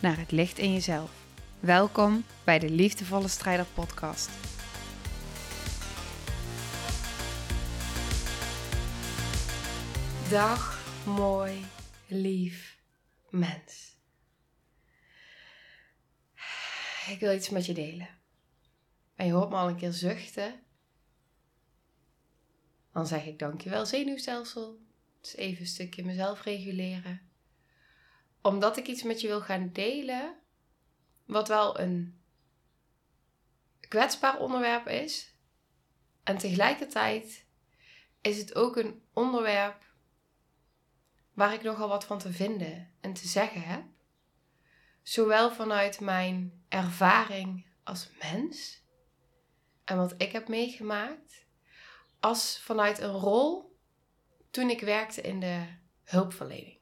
naar het licht in jezelf. Welkom bij de Liefdevolle Strijder Podcast. Dag, mooi, lief mens. Ik wil iets met je delen. En je hoort me al een keer zuchten. Dan zeg ik dankjewel zenuwstelsel. Dus even een stukje mezelf reguleren. Omdat ik iets met je wil gaan delen. Wat wel een kwetsbaar onderwerp is. En tegelijkertijd is het ook een onderwerp waar ik nogal wat van te vinden en te zeggen heb. Zowel vanuit mijn ervaring als mens en wat ik heb meegemaakt, als vanuit een rol toen ik werkte in de hulpverlening.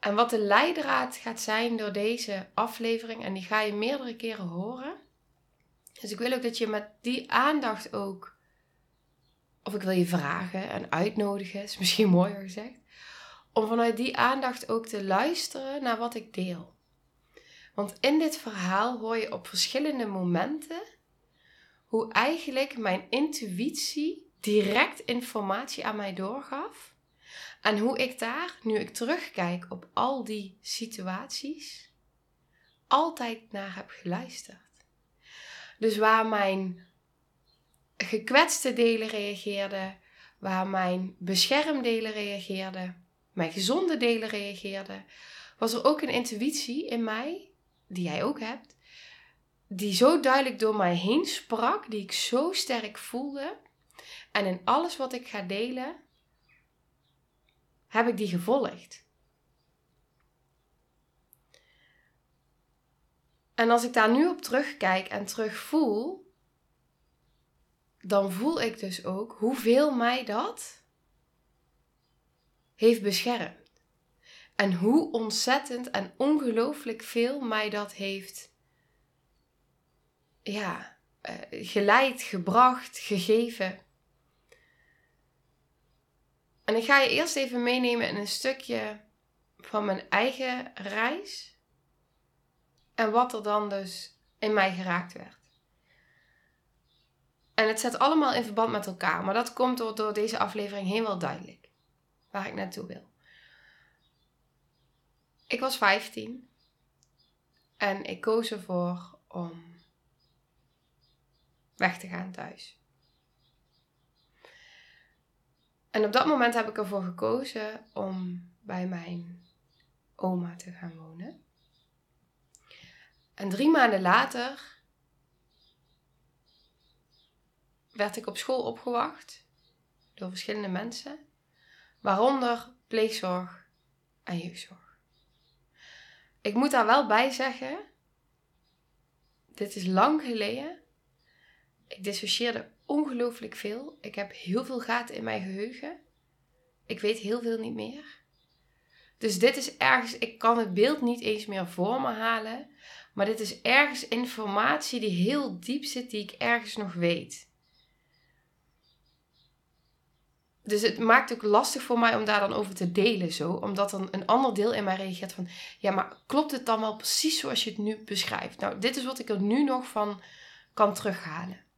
En wat de leidraad gaat zijn door deze aflevering, en die ga je meerdere keren horen. Dus ik wil ook dat je met die aandacht ook, of ik wil je vragen en uitnodigen, is misschien mooier gezegd, om vanuit die aandacht ook te luisteren naar wat ik deel. Want in dit verhaal hoor je op verschillende momenten hoe eigenlijk mijn intuïtie direct informatie aan mij doorgaf. En hoe ik daar, nu ik terugkijk op al die situaties, altijd naar heb geluisterd. Dus waar mijn gekwetste delen reageerden, waar mijn beschermdelen reageerden, mijn gezonde delen reageerden, was er ook een intuïtie in mij, die jij ook hebt, die zo duidelijk door mij heen sprak, die ik zo sterk voelde. En in alles wat ik ga delen, heb ik die gevolgd. En als ik daar nu op terugkijk en terugvoel, dan voel ik dus ook hoeveel mij dat heeft beschermd. En hoe ontzettend en ongelooflijk veel mij dat heeft ja, uh, geleid, gebracht, gegeven. En ik ga je eerst even meenemen in een stukje van mijn eigen reis. En wat er dan dus in mij geraakt werd. En het zet allemaal in verband met elkaar. Maar dat komt door, deze aflevering helemaal duidelijk. Waar ik naartoe wil. Ik was 15. En ik koos ervoor om weg te gaan thuis. En op dat moment heb ik ervoor gekozen om bij mijn oma te gaan wonen. En drie maanden later werd ik op school opgewacht door verschillende mensen, waaronder pleegzorg en jeugdzorg. Ik moet daar wel bij zeggen, dit is lang geleden, ik dissocieerde ongelooflijk veel. Ik heb heel veel gaten in mijn geheugen. Ik weet heel veel niet meer. Dus dit is ergens, ik kan het beeld niet eens meer voor me halen. Maar dit is ergens informatie die heel diep zit, die ik ergens nog weet. Dus het maakt ook lastig voor mij om daar dan over te delen zo. Omdat dan een ander deel in mij reageert van... Ja, maar klopt het dan wel precies zoals je het nu beschrijft? Nou, dit is wat ik er nu nog van kan terughalen.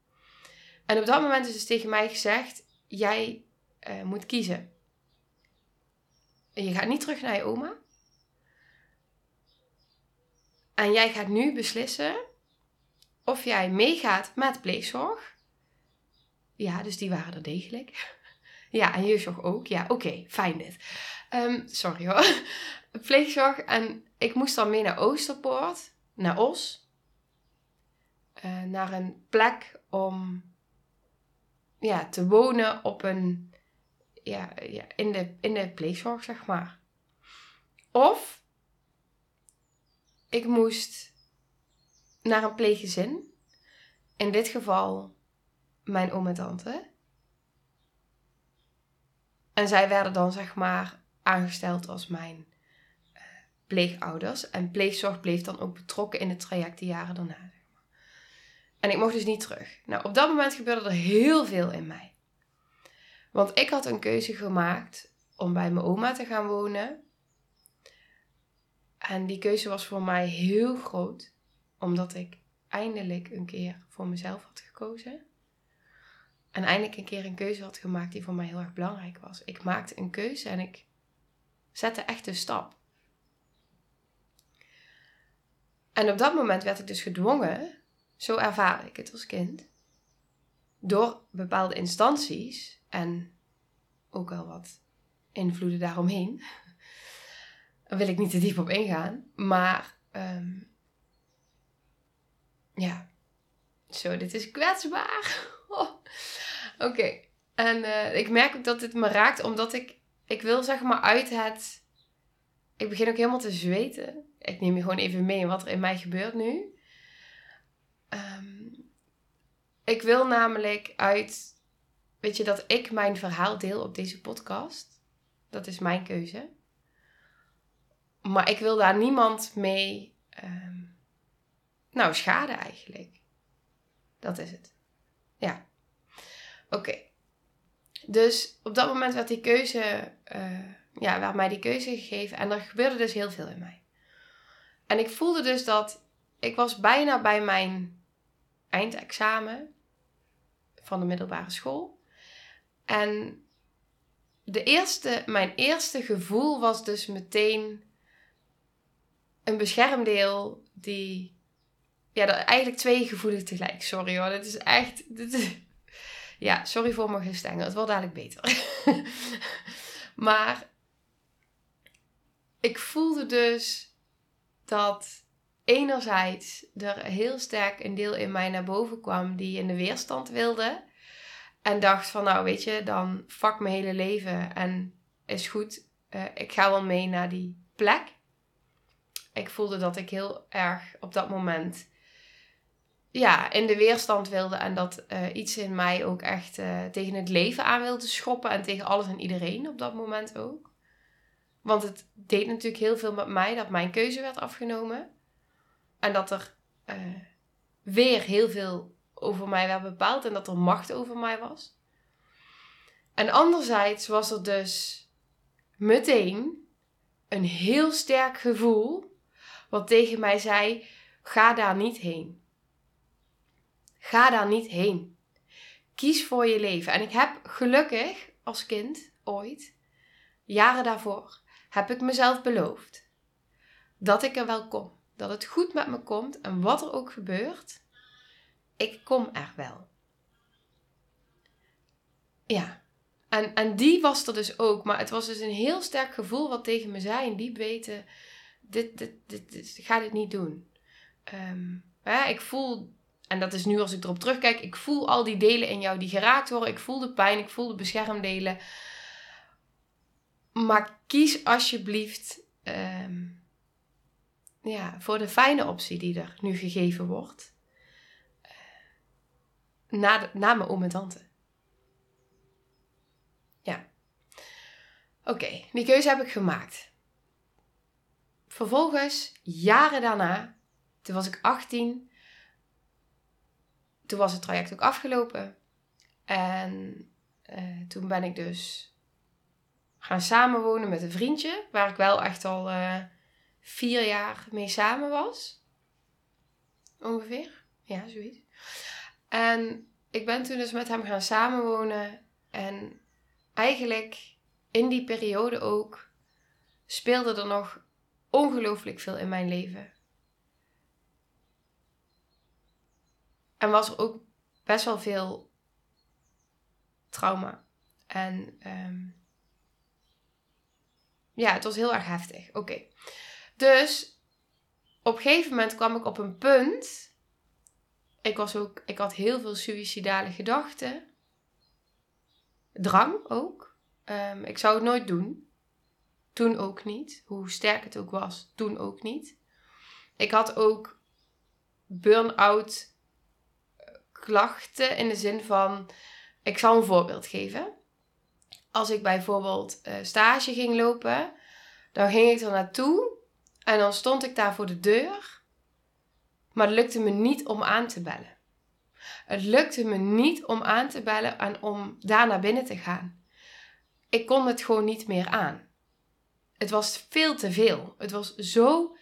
En op dat moment is dus tegen mij gezegd: jij uh, moet kiezen. Je gaat niet terug naar je oma. En jij gaat nu beslissen of jij meegaat met pleegzorg. Ja, dus die waren er degelijk. Ja, en jeugdzorg ook. Ja, oké, fijn dit. Um, sorry hoor. Pleegzorg. En ik moest dan mee naar Oosterpoort, naar Os. Uh, naar een plek om ja, te wonen op een, ja, ja, in, de, in de pleegzorg, zeg maar. Of ik moest naar een pleeggezin. In dit geval mijn oom en tante. En zij werden dan zeg maar aangesteld als mijn uh, pleegouders. En pleegzorg bleef dan ook betrokken in het traject de jaren daarna. En ik mocht dus niet terug. Nou, op dat moment gebeurde er heel veel in mij. Want ik had een keuze gemaakt om bij mijn oma te gaan wonen. En die keuze was voor mij heel groot, omdat ik eindelijk een keer voor mezelf had gekozen. En eindelijk een keer een keuze had gemaakt die voor mij heel erg belangrijk was. Ik maakte een keuze en ik zette echt een stap. En op dat moment werd ik dus gedwongen, zo ervaar ik het als kind, door bepaalde instanties en ook wel wat invloeden daaromheen. Daar wil ik niet te diep op ingaan. Maar ehm, ja, zo, dit is kwetsbaar. Oh. Oké. En uh, ik merk ook dat dit me raakt, omdat ik, ik wil zeg maar uit het. Ik begin ook helemaal te zweten. Ik neem je gewoon even mee in wat er in mij gebeurt nu. Um, ik wil namelijk uit. Weet je, dat ik mijn verhaal deel op deze podcast. Dat is mijn keuze. Maar ik wil daar niemand mee. Um, nou, schade eigenlijk. Dat is het. Ja. Oké. Dus op dat moment werd die keuze, uh, ja, werd mij die keuze gegeven en er gebeurde dus heel veel in mij. En ik voelde dus dat ik was bijna bij mijn eindexamen van de middelbare school. En de eerste, mijn eerste gevoel was dus meteen een beschermdeel die. Ja, eigenlijk twee gevoelens tegelijk. Sorry hoor, dit is echt. Ja, sorry voor mijn gestengel. Het wordt dadelijk beter. maar ik voelde dus dat enerzijds er heel sterk een deel in mij naar boven kwam die in de weerstand wilde. En dacht van nou weet je, dan fuck mijn hele leven en is goed. Uh, ik ga wel mee naar die plek. Ik voelde dat ik heel erg op dat moment ja, in de weerstand wilde. En dat uh, iets in mij ook echt uh, tegen het leven aan wilde schoppen. En tegen alles en iedereen op dat moment ook. Want het deed natuurlijk heel veel met mij dat mijn keuze werd afgenomen. En dat er uh, weer heel veel over mij werd bepaald. En dat er macht over mij was. En anderzijds was er dus meteen een heel sterk gevoel. Wat tegen mij zei: ga daar niet heen Ga daar niet heen. Kies voor je leven. En ik heb gelukkig als kind ooit, jaren daarvoor, heb ik mezelf beloofd dat ik er wel kom. Dat het goed met me komt en wat er ook gebeurt, ik kom er wel. Ja, en, en die was er dus ook. Maar het was dus een heel sterk gevoel wat tegen me zei. En diep weten, dit, dit, dit, dit ga dit niet doen. Ja, ik voel en dat is nu als ik erop terugkijk, ik voel al die delen in jou die geraakt worden. Ik voel de pijn, ik voel de beschermdelen. Maar kies alsjeblieft um, ja, voor de fijne optie die er nu gegeven wordt. Uh, na, na mijn oom en tante. Ja. Oké, die keuze heb ik gemaakt. Vervolgens, jaren daarna, toen was ik 18, toen was het traject ook afgelopen. En uh, toen ben ik dus gaan samenwonen met een vriendje. Waar ik wel echt al uh, vier jaar mee samen was. Ongeveer. Ja, zoiets. En ik ben toen dus met hem gaan samenwonen. En eigenlijk in die periode ook speelde er nog ongelooflijk veel in mijn leven. En was er ook best wel veel trauma. En um, ja, het was heel erg heftig. Oké. Dus op een gegeven moment kwam ik op een punt. Ik, was ook, ik had heel veel suïcidale gedachten. Drang ook. Um, ik zou het nooit doen. Toen ook niet. Hoe sterk het ook was, toen ook niet. ik had ook burn-out klachten in de zin van, ik zal een voorbeeld geven. Als ik bijvoorbeeld uh, stage ging lopen, dan ging ik er naartoe en dan stond ik daar voor de deur, maar het lukte me niet om aan te bellen. Het lukte me niet om aan te bellen en om daar naar binnen te gaan. Ik kon het gewoon niet meer aan. Het was veel te veel. Het was zo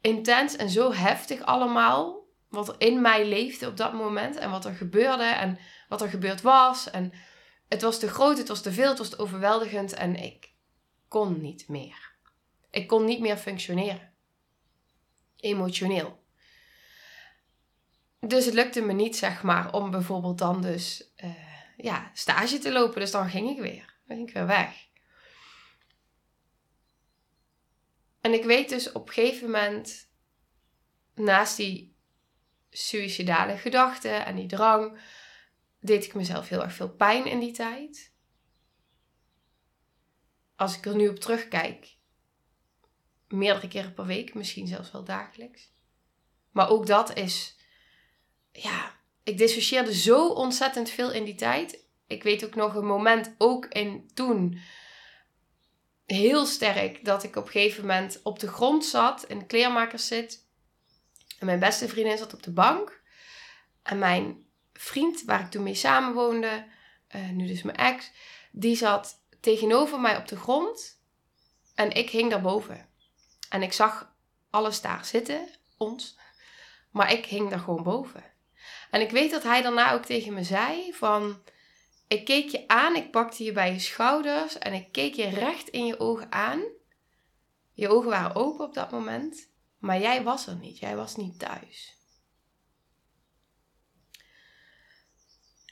intens en zo heftig allemaal. Wat er in mij leefde op dat moment. En wat er gebeurde. En wat er gebeurd was. En het was te groot, het was te veel, het was te overweldigend. En ik kon niet meer. Ik kon niet meer functioneren. Emotioneel. Dus het lukte me niet, zeg maar, om bijvoorbeeld dan dus uh, ja, stage te lopen. Dus dan ging ik weer. Dan ging ik weer weg. En ik weet dus op een gegeven moment, naast die suïcidale gedachten en die drang, deed ik mezelf heel erg veel pijn in die tijd. Als ik er nu op terugkijk, meerdere keren per week, misschien zelfs wel dagelijks. Maar ook dat is, ja, ik dissocieerde zo ontzettend veel in die tijd. Ik weet ook nog een moment, ook in toen, heel sterk, dat ik op een gegeven moment op de grond zat, in de kleermakers zit. En mijn beste vriendin zat op de bank. En mijn vriend, waar ik toen mee samenwoonde, uh, nu dus mijn ex, die zat tegenover mij op de grond. En ik hing daarboven. En ik zag alles daar zitten, ons. Maar ik hing daar gewoon boven. En ik weet dat hij daarna ook tegen me zei van... Ik keek je aan, ik pakte je bij je schouders en ik keek je recht in je ogen aan. Je ogen waren open op dat moment, maar jij was er niet. Jij was niet thuis.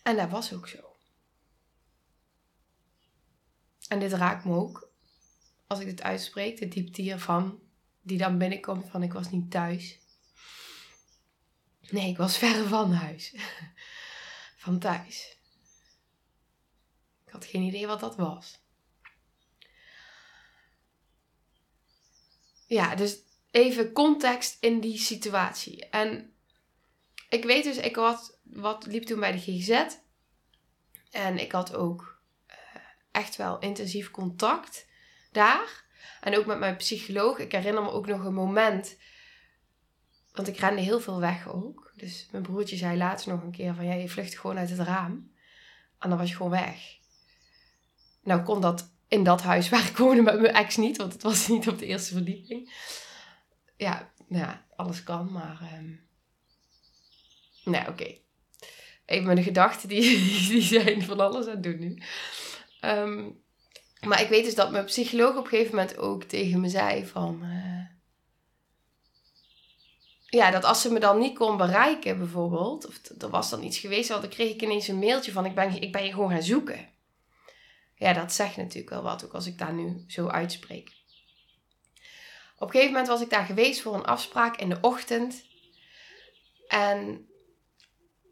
En dat was ook zo. En dit raakt me ook als ik dit uitspreek, de diepte hiervan, die dan binnenkomt van ik was niet thuis. Nee, ik was verre van huis. Van thuis. Ik had geen idee wat dat was. Ja, dus even context in die situatie. En ik weet dus, ik had, wat liep toen bij de GGZ. En ik had ook uh, echt wel intensief contact daar. En ook met mijn psycholoog. Ik herinner me ook nog een moment. Want ik rende heel veel weg ook. Dus mijn broertje zei laatst nog een keer van... Ja, je vlucht gewoon uit het raam. En dan was je gewoon weg. Nou kon dat in dat huis waar ik woonde met mijn ex niet. Want het was niet op de eerste verdieping. Ja, nou ja, alles kan. Maar... Um... Nou, oké. Even mijn gedachten, die, die zijn van alles aan het doen nu. Um, maar ik weet dus dat mijn psycholoog op een gegeven moment ook tegen me zei van... Uh, ja, dat als ze me dan niet kon bereiken bijvoorbeeld, of er was dan iets geweest, dan kreeg ik ineens een mailtje van ik ben, ik ben je gewoon gaan zoeken. Ja, dat zegt natuurlijk wel wat, ook als ik daar nu zo uitspreek. Op een gegeven moment was ik daar geweest voor een afspraak in de ochtend. En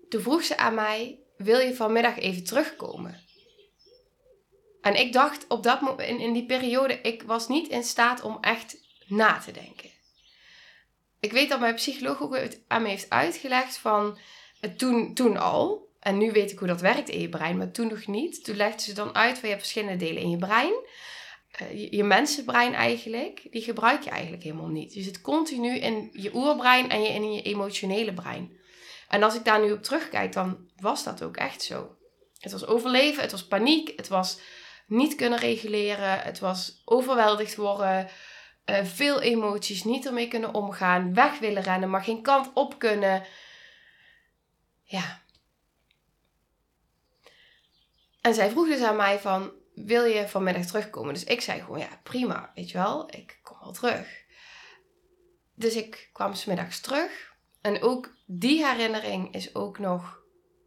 toen vroeg ze aan mij, wil je vanmiddag even terugkomen? En ik dacht op dat in, in die periode, ik was niet in staat om echt na te denken. Ik weet dat mijn psycholoog ook aan me heeft uitgelegd van toen, toen al. En nu weet ik hoe dat werkt in je brein, maar toen nog niet. Toen legde ze dan uit van je hebt verschillende delen in je brein. Uh, je, mensenbrein eigenlijk, die gebruik je eigenlijk helemaal niet. Je zit continu in je oerbrein en je, in je emotionele brein. En als ik daar nu op terugkijk, dan was dat ook echt zo. Het was overleven, het was paniek, het was niet kunnen reguleren. Het was overweldigd worden. Uh, veel emoties, niet ermee kunnen omgaan. Weg willen rennen, maar geen kant op kunnen. Ja. En zij vroeg dus aan mij van, wil je vanmiddag terugkomen? Dus ik zei gewoon, ja, prima, weet je wel. Ik kom wel terug. Dus ik kwam smiddags terug. En ook die herinnering is ook nog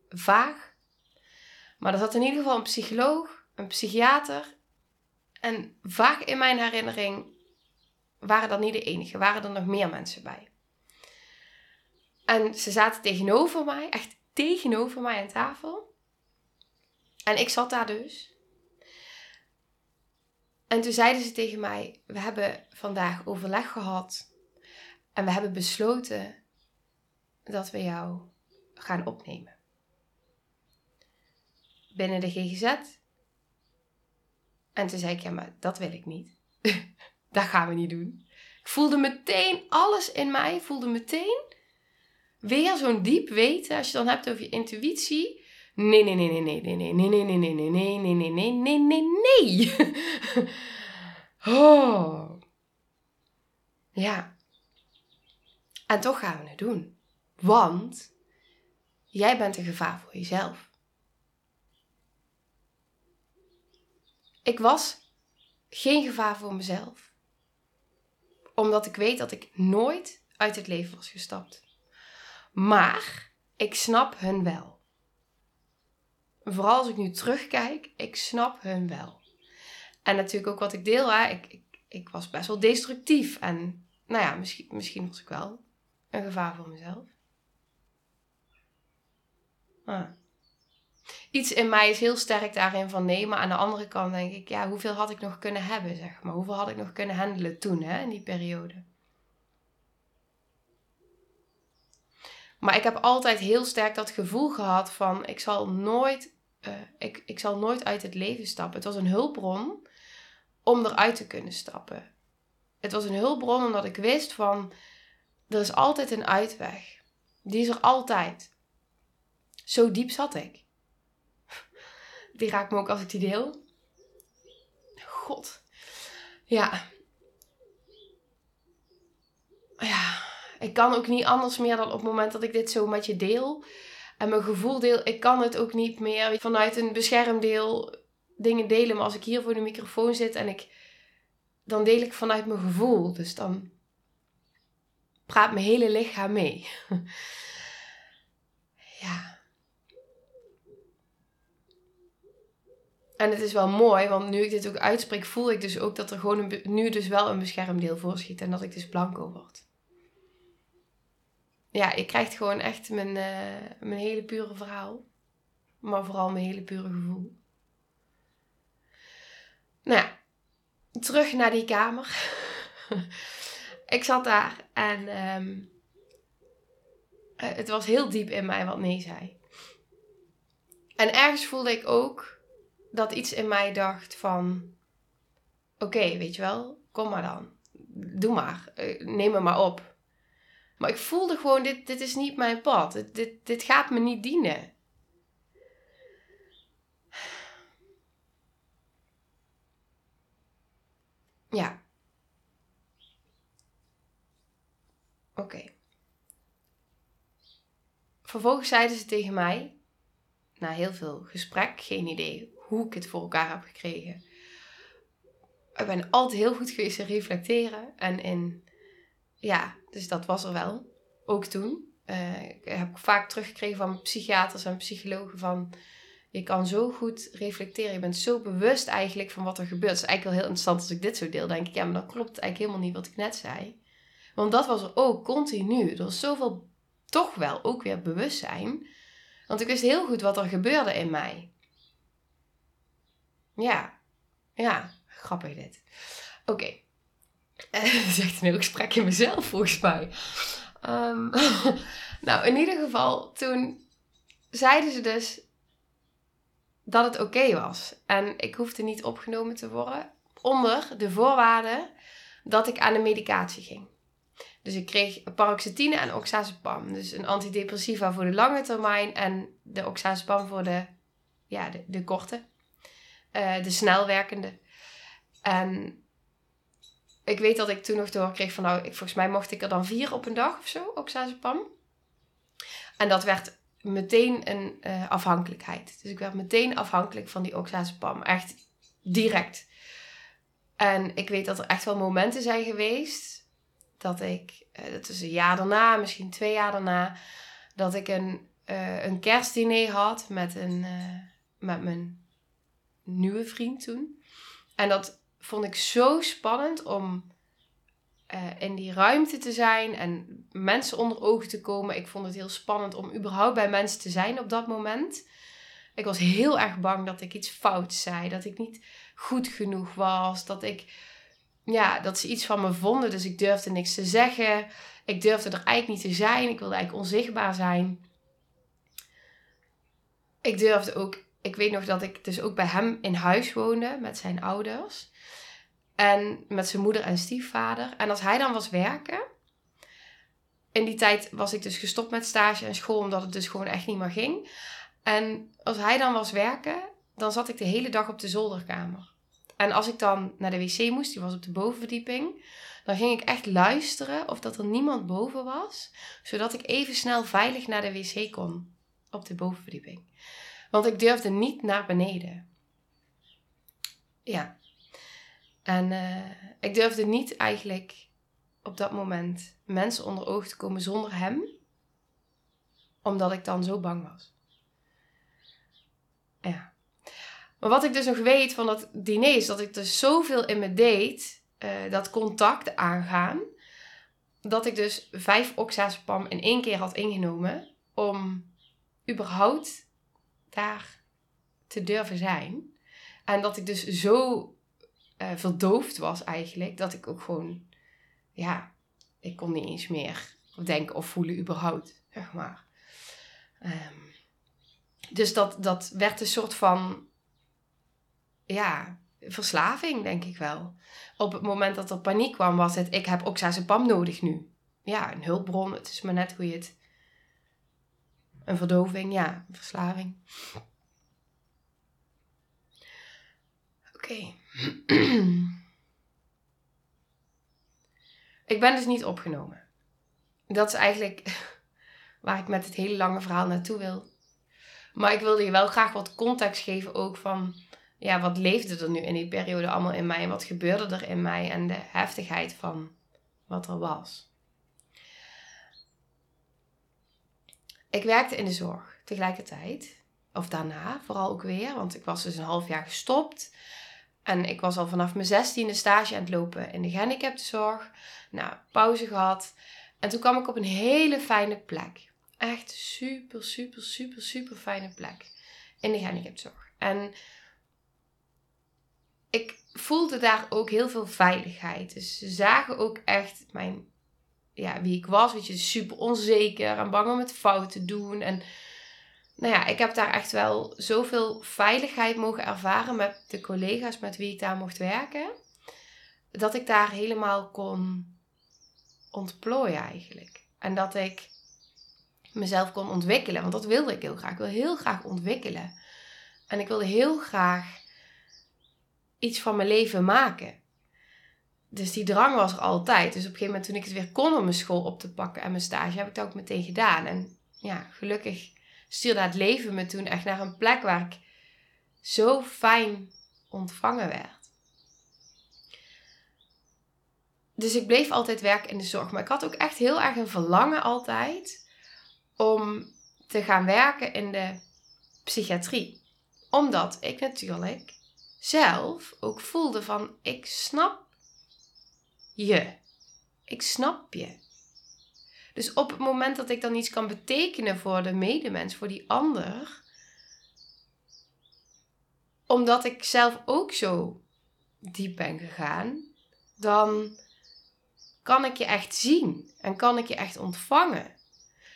vaag. Maar er zat in ieder geval een psycholoog een psychiater. En vaak in mijn herinnering waren dat niet de enige, waren er nog meer mensen bij. En ze zaten tegenover mij, echt tegenover mij aan tafel. En ik zat daar dus. En toen zeiden ze tegen mij: We hebben vandaag overleg gehad. En we hebben besloten dat we jou gaan opnemen. Binnen de GGZ. En toen zei ik, ja, maar dat wil ik niet. dat gaan we niet doen. Ik voelde meteen, alles in mij voelde meteen weer zo'n diep weten. Als je dan hebt over je intuïtie. Nee, nee, nee, nee, nee, nee, nee, nee, nee, nee, nee, nee, nee, nee, nee, nee, nee, nee. Oh. Ja. En toch gaan we het doen. Want jij bent een gevaar voor jezelf. Ik was geen gevaar voor mezelf. Omdat ik weet dat ik nooit uit het leven was gestapt. Maar ik snap hun wel. Vooral als ik nu terugkijk, ik snap hun wel. En natuurlijk ook wat ik deel, hè, ik, ik, ik was best wel destructief. En nou ja, misschien, misschien was ik wel een gevaar voor mezelf. Ah. Iets in mij is heel sterk daarin van nee, maar aan de andere kant denk ik, ja, hoeveel had ik nog kunnen hebben, zeg maar. Hoeveel had ik nog kunnen handelen toen, hè, in die periode. Maar ik heb altijd heel sterk dat gevoel gehad van ik zal nooit, uh, ik, ik zal nooit uit het leven stappen. Het was een hulpbron om eruit te kunnen stappen. Het was een hulpbron omdat ik wist van er is altijd een uitweg. Die is er altijd. Zo diep zat ik. Die raakt me ook als ik die deel. God. Ja. Ja ik kan ook niet anders meer dan op het moment dat ik dit zo met je deel. En mijn gevoel deel. Ik kan het ook niet meer vanuit een beschermdeel dingen delen. Maar als ik hier voor de microfoon zit en ik. Dan deel ik vanuit mijn gevoel. Dus dan praat mijn hele lichaam mee. ja. En het is wel mooi, want nu ik dit ook uitspreek, voel ik dus ook dat er gewoon nu dus wel een beschermdeel voorschiet. En dat ik dus blanco word ja, je krijgt gewoon echt mijn, uh, mijn hele pure verhaal. Maar vooral mijn hele pure gevoel. Nou ja, terug naar die kamer. ik zat daar en um, het was heel diep in mij wat nee zei. En ergens voelde ik ook dat iets in mij dacht van... Oké, weet je wel, kom maar dan. Doe maar. Eh, neem me maar op. Maar ik voelde gewoon, dit, dit is niet mijn pad. Dit, dit, dit gaat me niet dienen. Ja. Oké. Vervolgens zeiden ze tegen mij, na heel veel gesprek, geen idee hoe ik het voor elkaar heb gekregen. Ik ben altijd heel goed geweest in reflecteren en in ja, dus dat was er wel. Ook toen. Uh, ik heb vaak teruggekregen van psychiaters en psychologen van... Je kan zo goed reflecteren. Je bent zo bewust eigenlijk van wat er gebeurt. Het is eigenlijk wel heel interessant als ik dit zo deel. denk ik, ja, maar dan klopt eigenlijk helemaal niet wat ik net zei. Want dat was er ook continu. Er was zoveel, toch wel, ook weer bewustzijn. Want ik wist heel goed wat er gebeurde in mij. Ja, ja, grappig dit. Oké. Dat is echt een heel gesprek in mezelf, volgens mij. Um, nou, in ieder geval, toen zeiden ze dus dat het oké was. En ik hoefde niet opgenomen te worden. Onder de voorwaarde dat ik aan de medicatie ging. Dus ik kreeg paroxetine en oxazepam. Dus een antidepressiva voor de lange termijn en de oxazepam voor de, ja, de, de korte. Uh, de snelwerkende. En ik weet dat ik toen nog doorkreeg van nou, ik, volgens mij mocht ik er dan vier op een dag of zo, oxazepam. En dat werd meteen een uh, afhankelijkheid. Dus ik werd meteen afhankelijk van die oxazepam. Echt direct. En ik weet dat er echt wel momenten zijn geweest dat ik, uh, dat is een jaar daarna, misschien twee jaar daarna, dat ik een, een kerstdiner had met, een, met mijn nieuwe vriend toen. En dat vond ik zo spannend om uh, in die ruimte te zijn en mensen onder ogen te komen. Ik vond het heel spannend om überhaupt bij mensen te zijn op dat moment. Ik was heel erg bang dat ik iets fout zei, dat ik niet goed genoeg was, dat ik ja, dat ze iets van me vonden. Dus ik durfde niks te zeggen. Ik durfde er eigenlijk niet te zijn. Ik wilde eigenlijk onzichtbaar zijn. Ik durfde ook, ik weet nog dat ik dus ook bij hem in huis woonde met zijn ouders. En met zijn moeder en stiefvader. En als hij dan was werken. In die tijd was ik dus gestopt met stage en school, omdat het dus gewoon echt niet meer ging. En als hij dan was werken, dan zat ik de hele dag op de zolderkamer. En als ik dan naar de wc moest, die was op de bovenverdieping, dan ging ik echt luisteren of dat er niemand boven was, zodat ik even snel veilig naar de wc kon op de bovenverdieping. Want ik durfde niet naar beneden. Ja. En uh, ik durfde niet eigenlijk op dat moment mensen onder ogen te komen zonder hem, omdat ik dan zo bang was. Ja. Maar wat ik dus nog weet van dat diner is dat ik dus zoveel in me deed, uh, dat contact aangaan, dat ik dus vijf oxazepam in één keer had ingenomen om überhaupt daar te durven zijn. En dat ik dus zo uh, verdoofd was eigenlijk, dat ik ook gewoon, ja, ik kon niet eens meer denken of voelen überhaupt, zeg maar. Um, dus dat, dat werd een soort van, ja, verslaving, denk ik wel. Op het moment dat er paniek kwam, was het: ik heb oxazepam nodig nu. Ja, een hulpbron. Het is maar net hoe je het. Een verdoving, ja, een verslaving. Oké. ik ben dus niet opgenomen. Dat is eigenlijk waar ik met het hele lange verhaal naartoe wil. Maar ik wilde je wel graag wat context geven ook van... Ja, wat leefde er nu in die periode allemaal in mij? En wat gebeurde er in mij? En de heftigheid van wat er was. Ik werkte in de zorg tegelijkertijd. Of daarna vooral ook weer. Want ik was dus een half jaar gestopt. En ik was al vanaf mijn zestiende stage aan het lopen in de gehandicaptenzorg. Nou, pauze gehad. En toen kwam ik op een hele fijne plek. Echt super, super, super, super fijne plek in de gehandicaptenzorg. En ik voelde daar ook heel veel veiligheid. Dus ze zagen ook echt mijn, ja, wie ik was. Weet je, super onzeker en bang om het fout te doen. En nou ja, ik heb daar echt wel zoveel veiligheid mogen ervaren met de collega's met wie ik daar mocht werken. Dat ik daar helemaal kon ontplooien eigenlijk. En dat ik mezelf kon ontwikkelen. Want dat wilde ik heel graag. Ik wil heel graag ontwikkelen. En ik wilde heel graag iets van mijn leven maken. Dus die drang was er altijd. Dus op een gegeven moment toen ik het weer kon om mijn school op te pakken en mijn stage, heb ik dat ook meteen gedaan. En ja, gelukkig stuurde het leven me toen echt naar een plek waar ik zo fijn ontvangen werd. Dus ik bleef altijd werken in de zorg. Maar ik had ook echt heel erg een verlangen altijd om te gaan werken in de psychiatrie. Omdat ik natuurlijk zelf ook voelde van ik snap je. Ik snap je. Dus op het moment dat ik dan iets kan betekenen voor de medemens, voor die ander, omdat ik zelf ook zo diep ben gegaan, dan kan ik je echt zien en kan ik je echt ontvangen.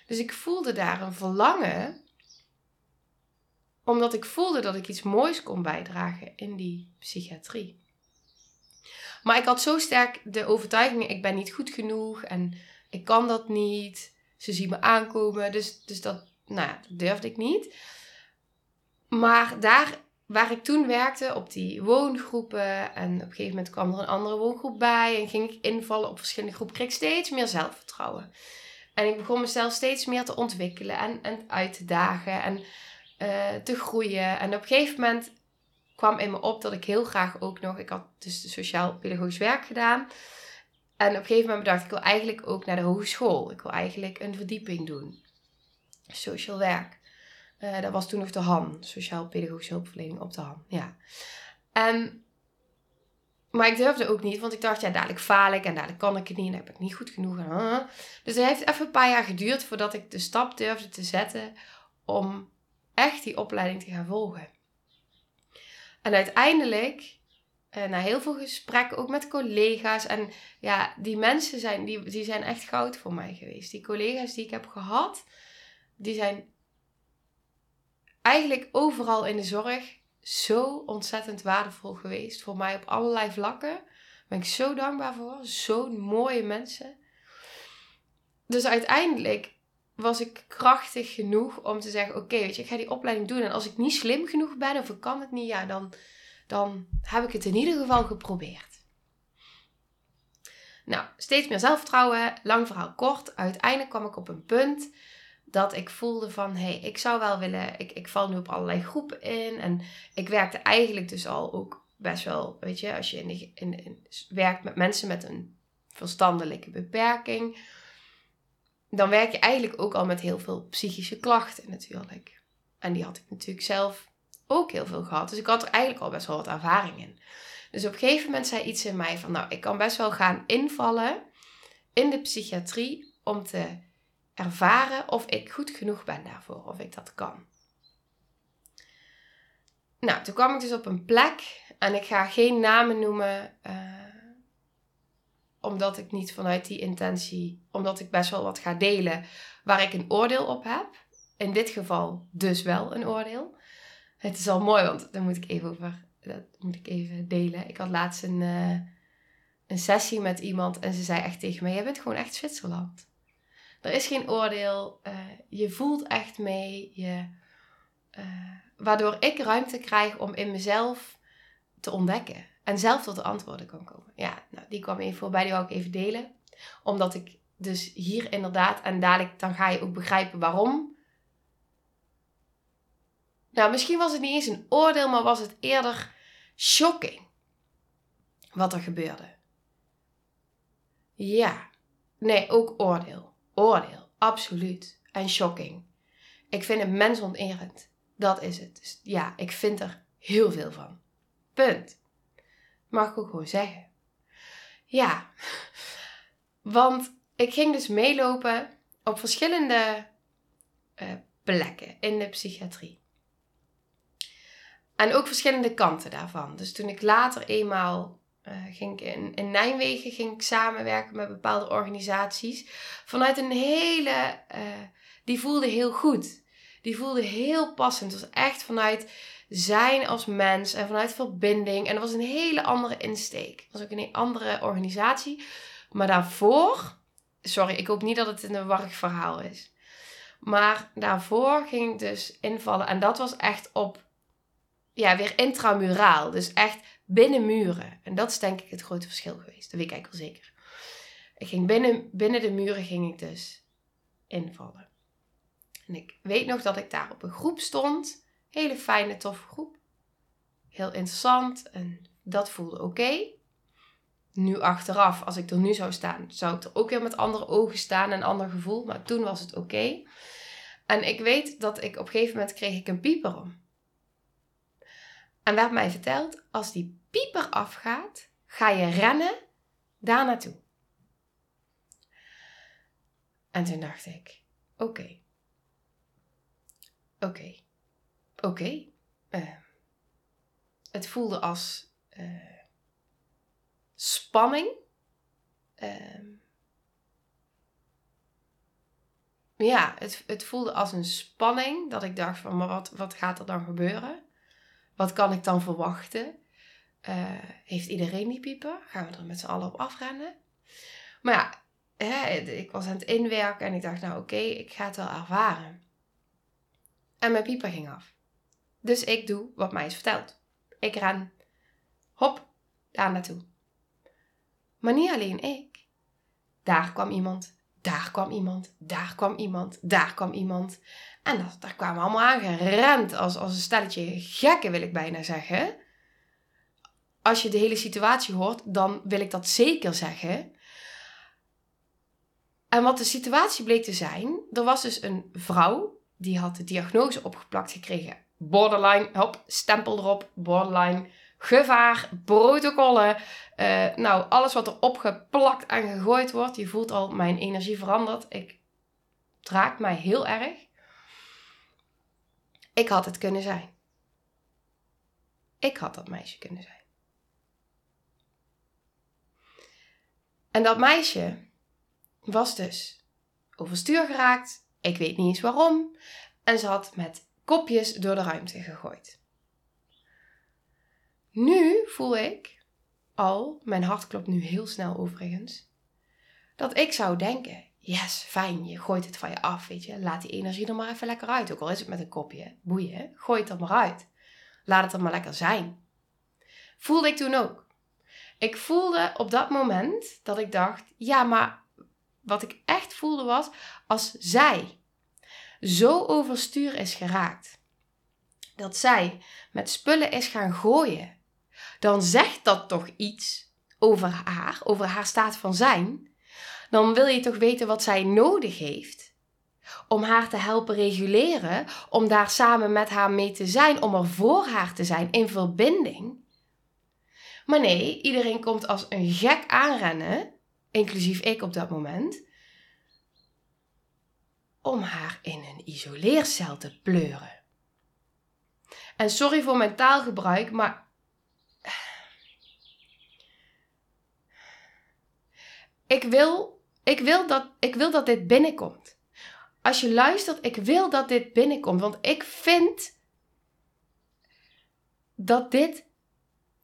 Dus ik voelde daar een verlangen, omdat ik voelde dat ik iets moois kon bijdragen in die psychiatrie. Maar ik had zo sterk de overtuiging: ik ben niet goed genoeg en ik kan dat niet. Ze zien me aankomen, dus, dus dat, nou durfde ik niet. Maar daar waar ik toen werkte, op die woongroepen, en op een gegeven moment kwam er een andere woongroep bij en ging ik invallen op verschillende groepen, kreeg ik steeds meer zelfvertrouwen. En ik begon mezelf steeds meer te ontwikkelen en, en uit te dagen en uh, te groeien. En op een gegeven moment kwam in me op dat ik heel graag ook nog, ik had dus sociaal-pedagogisch werk gedaan. En op een gegeven moment bedacht ik, wil eigenlijk ook naar de hogeschool. Ik wil eigenlijk een verdieping doen. Social werk. Uh, dat was toen nog de HAN, Sociaal-Pedagogische Hulpverlening op de HAN. Ja. En maar ik durfde ook niet, want ik dacht, ja, dadelijk faal ik en dadelijk kan ik het niet en heb ik niet goed genoeg. Dus het heeft even een paar jaar geduurd voordat ik de stap durfde te zetten om echt die opleiding te gaan volgen. En uiteindelijk Uh, na heel veel gesprekken, ook met collega's. En ja, die mensen zijn, die, die zijn echt goud voor mij geweest. Die collega's die ik heb gehad, die zijn eigenlijk overal in de zorg zo ontzettend waardevol geweest. Voor mij op allerlei vlakken. Daar ben ik zo dankbaar voor. Zo'n mooie mensen. Dus uiteindelijk was ik krachtig genoeg om te zeggen: Oké, weet je, ik ga die opleiding doen. En als ik niet slim genoeg ben of ik kan het niet, ja, dan, dan heb ik het in ieder geval geprobeerd. Nou, steeds meer zelfvertrouwen. Lang verhaal kort. Uiteindelijk kwam ik op een punt dat ik voelde van, hé, hey, ik zou wel willen, ik, ik val nu op allerlei groepen in. En ik werkte eigenlijk dus al ook best wel, weet je, als je in, in, in werkt met mensen met een verstandelijke beperking, dan werk je eigenlijk ook al met heel veel psychische klachten natuurlijk. En die had ik natuurlijk zelf ook heel veel gehad. Dus ik had er eigenlijk al best wel wat ervaring in. Dus op een gegeven moment zei iets in mij van, nou, ik kan best wel gaan invallen in de psychiatrie om te ervaren of ik goed genoeg ben daarvoor, of ik dat kan. Nou, toen kwam ik dus op een plek en ik ga geen namen noemen, uh, omdat ik niet vanuit die intentie, omdat ik best wel wat ga delen waar ik een oordeel op heb. In dit geval dus wel een oordeel. Het is al mooi, want daar moet ik even over, dat moet ik even delen. Ik had laatst een, uh, een sessie met iemand en ze zei echt tegen mij: Jij bent gewoon echt Zwitserland. Er is geen oordeel. Uh, je voelt echt mee. Je, uh, waardoor ik ruimte krijg om in mezelf te ontdekken. En zelf tot de antwoorden kan komen. Ja, nou, die kwam even voorbij. Die wou ik even delen. Omdat ik dus hier inderdaad... En dadelijk dan ga je ook begrijpen waarom. Nou, misschien was het niet eens een oordeel. Maar was het eerder shocking. Wat er gebeurde. Ja. Nee, ook oordeel oordeel, absoluut. En shocking. Ik vind het mensonterend. Dat is het. Dus ja, ik vind er heel veel van. Punt. Mag ik ook gewoon zeggen. Ja, want ik ging dus meelopen op verschillende uh, plekken in de psychiatrie. En ook verschillende kanten daarvan. Dus toen ik later eenmaal uh, ging in, Nijmegen ging ik samenwerken met bepaalde organisaties. Vanuit een hele. Uh, die voelde heel goed. Die voelde heel passend. Het was echt vanuit zijn als mens en vanuit verbinding. En dat was een hele andere insteek. Het was ook een andere organisatie. Maar daarvoor. Sorry, ik hoop niet dat het een warrig verhaal is. Maar daarvoor ging ik dus invallen. En dat was echt op. Ja, weer intramuraal. Dus echt binnen muren. En dat is denk ik het grote verschil geweest. Dat weet ik eigenlijk wel zeker. Ik ging binnen, binnen de muren ging ik dus invallen. En ik weet nog dat ik daar op een groep stond. Hele fijne, toffe groep. Heel interessant en dat voelde oké. Nu achteraf, als ik er nu zou staan, zou ik er ook weer met andere ogen staan en een ander gevoel. Maar toen was het oké. En ik weet dat ik op een gegeven moment kreeg ik een pieper om. En werd mij verteld, als die pieper afgaat, ga je rennen daar naartoe. En toen dacht ik: oké. Oké. Oké. Uh, het voelde als uh, spanning. Uh, ja, het, het voelde als een spanning dat ik dacht van, maar wat, wat gaat er dan gebeuren? Wat kan ik dan verwachten? Uh, heeft iedereen die pieper? Gaan we er met z'n allen op afrennen? Maar ja, hè, ik was aan het inwerken en ik dacht, nou oké, ik ga het wel ervaren. En mijn pieper ging af. Dus ik doe wat mij is verteld. Ik ren, hop, daar naartoe. Maar niet alleen ik. Daar kwam iemand, daar kwam iemand, daar kwam iemand, daar kwam iemand. En dat, daar kwamen allemaal aangerend als, als een stelletje gekken, wil ik bijna zeggen als je de hele situatie hoort, dan wil ik dat zeker zeggen. En wat de situatie bleek te zijn, er was dus een vrouw die had de diagnose opgeplakt gekregen. Borderline, hop, stempel erop, borderline, gevaar, protocollen. Uh, nou, alles wat er opgeplakt en gegooid wordt, je voelt al mijn energie verandert. Ik, draak raakt mij heel erg. Ik had het kunnen zijn. Ik had dat meisje kunnen zijn. En dat meisje was dus overstuur geraakt, ik weet niet eens waarom. En ze had met kopjes door de ruimte gegooid. Nu voel ik al, mijn hart klopt nu heel snel overigens, dat ik zou denken: yes, fijn, je gooit het van je af, weet je. Laat die energie er maar even lekker uit. Ook al is het met een kopje, boeien, gooi het er maar uit. Laat het er maar lekker zijn. Voelde ik toen ook. Ik voelde op dat moment dat ik dacht: ja, maar wat ik echt voelde was als zij zo overstuur is geraakt, dat zij met spullen is gaan gooien, dan zegt dat toch iets over haar, over haar staat van zijn. Dan wil je toch weten wat zij nodig heeft om haar te helpen reguleren, om daar samen met haar mee te zijn, om er voor haar te zijn in verbinding. Maar nee, iedereen komt als een gek aanrennen, inclusief ik op dat moment, om haar in een isoleercel te pleuren. En sorry voor mijn taalgebruik, maar. Ik wil, ik, wil dat, ik wil dat dit binnenkomt. Als je luistert, ik wil dat dit binnenkomt. Want ik vind dat dit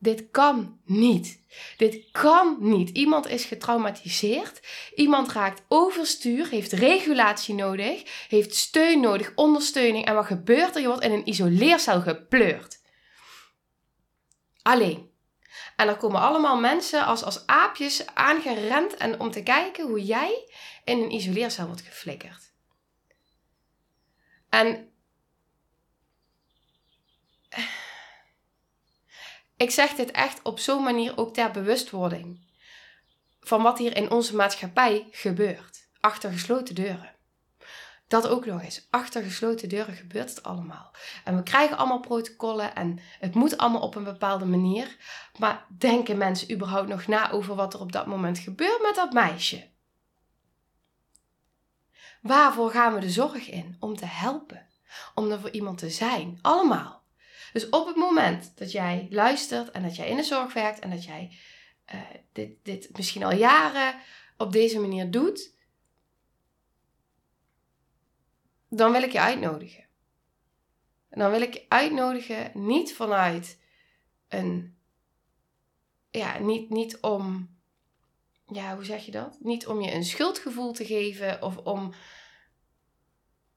dit kan niet. Dit kan niet. Iemand is getraumatiseerd. Iemand raakt overstuur, heeft regulatie nodig, heeft steun nodig, ondersteuning. En wat gebeurt er? Je wordt in een isoleercel gepleurd. Alleen. En er komen allemaal mensen als, als aapjes aangerend en om te kijken hoe jij in een isoleercel wordt geflikkerd. En ik zeg dit echt op zo'n manier ook ter bewustwording van wat hier in onze maatschappij gebeurt. Achter gesloten deuren. Dat ook nog eens. Achter gesloten deuren gebeurt het allemaal. En we krijgen allemaal protocollen en het moet allemaal op een bepaalde manier. Maar denken mensen überhaupt nog na over wat er op dat moment gebeurt met dat meisje? Waarvoor gaan we de zorg in? Om te helpen. Om er voor iemand te zijn. Allemaal. Dus op het moment dat jij luistert en dat jij in de zorg werkt en dat jij uh, dit, dit misschien al jaren op deze manier doet, dan wil ik je uitnodigen. En dan wil ik je uitnodigen niet vanuit een, ja, niet, niet om, ja, hoe zeg je dat? Niet om je een schuldgevoel te geven of om,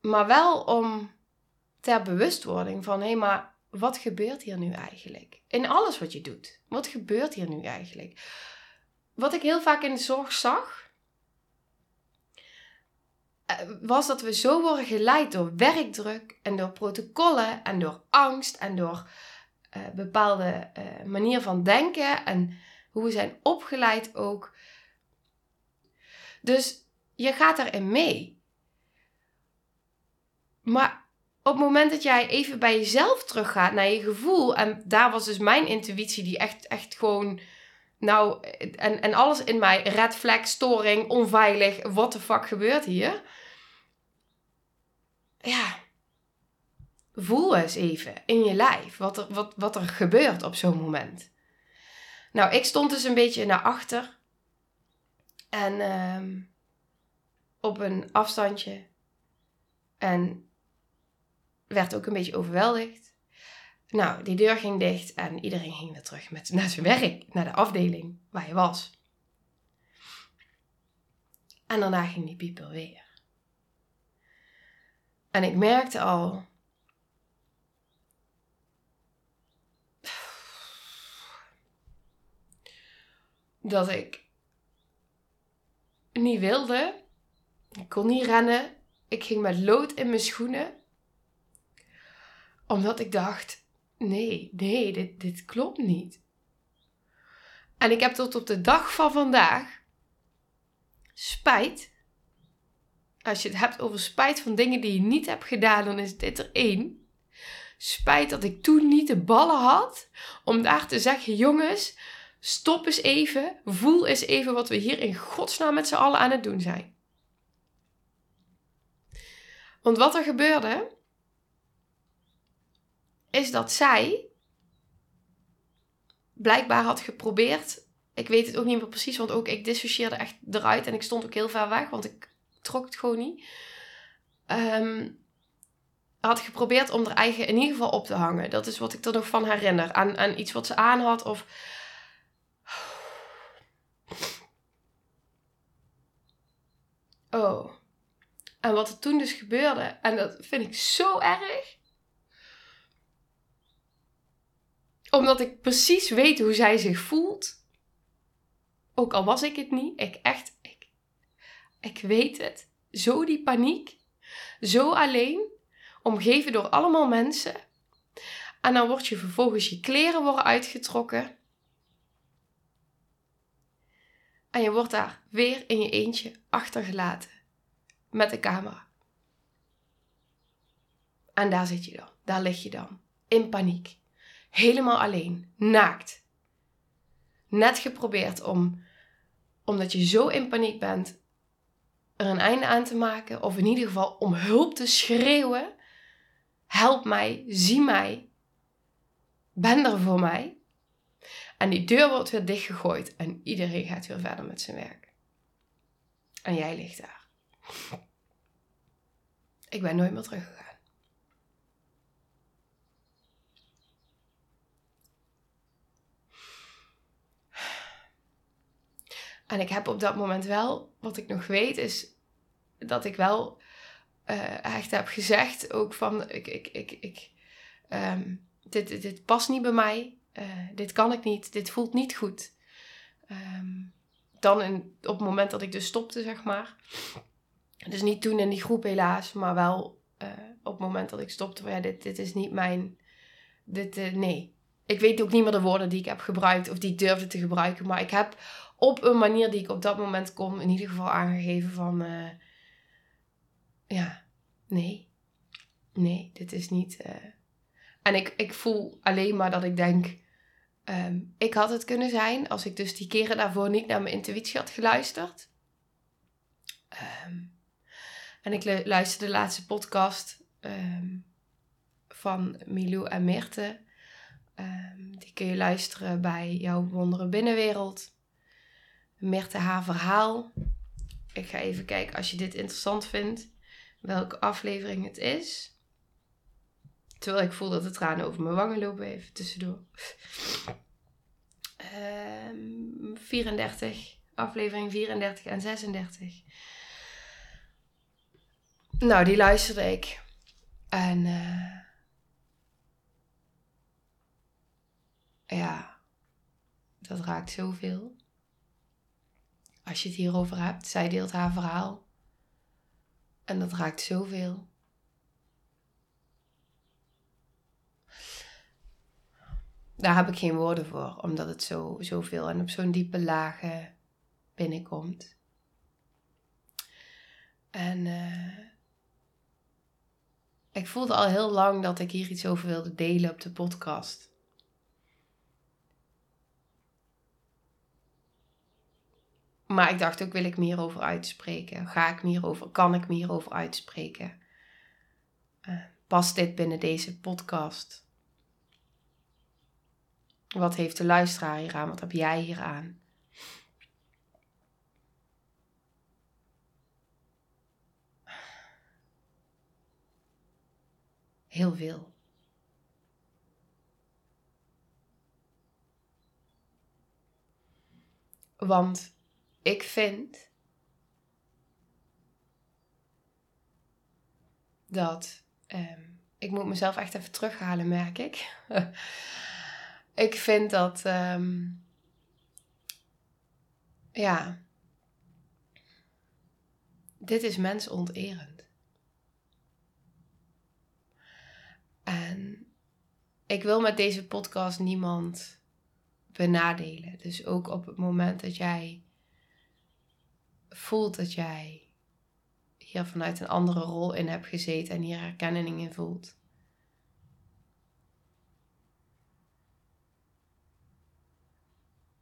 maar wel om ter bewustwording van, hé, hey, maar wat gebeurt hier nu eigenlijk? In alles wat je doet. Wat gebeurt hier nu eigenlijk? Wat ik heel vaak in de zorg zag, eh, was dat we zo worden geleid door werkdruk en door protocollen en door angst en door uh, bepaalde uh, manier van denken en hoe we zijn opgeleid ook. Dus je gaat erin mee. Maar op het moment dat jij even bij jezelf teruggaat naar je gevoel. En daar was dus mijn intuïtie die echt, echt gewoon. Nou, en, en alles in mij, red flag, storing, onveilig, what the fuck gebeurt hier? Ja, voel eens even in je lijf wat er, wat, wat er gebeurt op zo'n moment. Nou, ik stond dus een beetje naar achter. En uh, op een afstandje. En werd ook een beetje overweldigd. Nou, die deur ging dicht en iedereen ging weer terug met, naar zijn werk, naar de afdeling waar hij was. En daarna ging die piepel weer. En ik merkte al. Dat ik niet wilde. Ik kon niet rennen. Ik ging met lood in mijn schoenen omdat ik dacht, nee, nee, dit, dit klopt niet. En ik heb tot op de dag van vandaag spijt. Als je het hebt over spijt van dingen die je niet hebt gedaan, dan is dit er één. Spijt dat ik toen niet de ballen had om daar te zeggen: jongens, stop eens even, voel eens even wat we hier in godsnaam met z'n allen aan het doen zijn. Want wat er gebeurde, is dat zij blijkbaar had geprobeerd Ik weet het ook niet meer precies, want ook ik dissocieerde echt eruit en ik stond ook heel ver weg, want ik trok het gewoon niet. Ehm, had geprobeerd om er eigen in ieder geval op te hangen. Dat is wat ik er nog van herinner. Aan, aan iets wat ze aan had of... Oh. En wat er toen dus gebeurde, en dat vind ik zo erg. Omdat ik precies weet hoe zij zich voelt. Ook al was ik het niet. Ik echt, ik, ik weet het. Zo die paniek. Zo alleen. Omgeven door allemaal mensen. En dan word je vervolgens je kleren worden uitgetrokken. En je wordt daar weer in je eentje achtergelaten. Met de camera. En daar zit je dan. Daar lig je dan. In paniek. Helemaal alleen. Naakt. Net geprobeerd om, omdat je zo in paniek bent, er een einde aan te maken. Of in ieder geval om hulp te schreeuwen. Help mij. Zie mij. Ben er voor mij. En die deur wordt weer dichtgegooid en iedereen gaat weer verder met zijn werk. En jij ligt daar. Ik ben nooit meer teruggegaan. En ik heb op dat moment wel, wat ik nog weet, is dat ik wel uh, echt heb gezegd, ook van, ik, ik, ik, ik um, dit, dit past niet bij mij. Uh, dit kan ik niet, dit voelt niet goed. Um, dan in, op het moment dat ik dus stopte, zeg maar. Dus niet toen in die groep helaas, maar wel uh, op het moment dat ik stopte van ja, dit, dit is niet mijn. Dit, nee. Ik weet ook niet meer de woorden die ik heb gebruikt of die ik durfde te gebruiken. Maar ik heb op een manier die ik op dat moment kon, in ieder geval aangegeven van uh, ja, nee. Nee, dit is niet. En ik, ik voel alleen maar dat ik denk Um, ik had het kunnen zijn als ik dus die keren daarvoor niet naar mijn intuïtie had geluisterd. Um, en ik luisterde de laatste podcast um, van Milou en Meerte. die kun je luisteren bij jouw wondere binnenwereld. Meerte haar verhaal. Ik ga even kijken als je dit interessant vindt, welke aflevering het is. Terwijl ik voel dat de tranen over mijn wangen lopen, even tussendoor. Um, 34, aflevering 34 en 36. Nou, die luisterde ik. En uh, ja, dat raakt zoveel. Als je het hierover hebt, zij deelt haar verhaal. En dat raakt zoveel. daar heb ik geen woorden voor, omdat het zo, zoveel en op zo'n diepe lagen binnenkomt. En uh, ik voelde al heel lang dat ik hier iets over wilde delen op de podcast. Maar ik dacht ook, wil ik me hierover uitspreken? Ga ik me hierover, kan ik me hierover uitspreken? Uh, past dit binnen deze podcast? Wat heeft de luisteraar hier aan? Wat heb jij hier aan? Heel veel. Want ik vind dat. Um, ik moet mezelf echt even terughalen, merk ik. ik vind dat. Um, ja. Dit is mensonterend. En ik wil met deze podcast niemand benadelen. Dus ook op het moment dat jij voelt dat jij hier vanuit een andere rol in hebt gezeten en hier herkenning in voelt.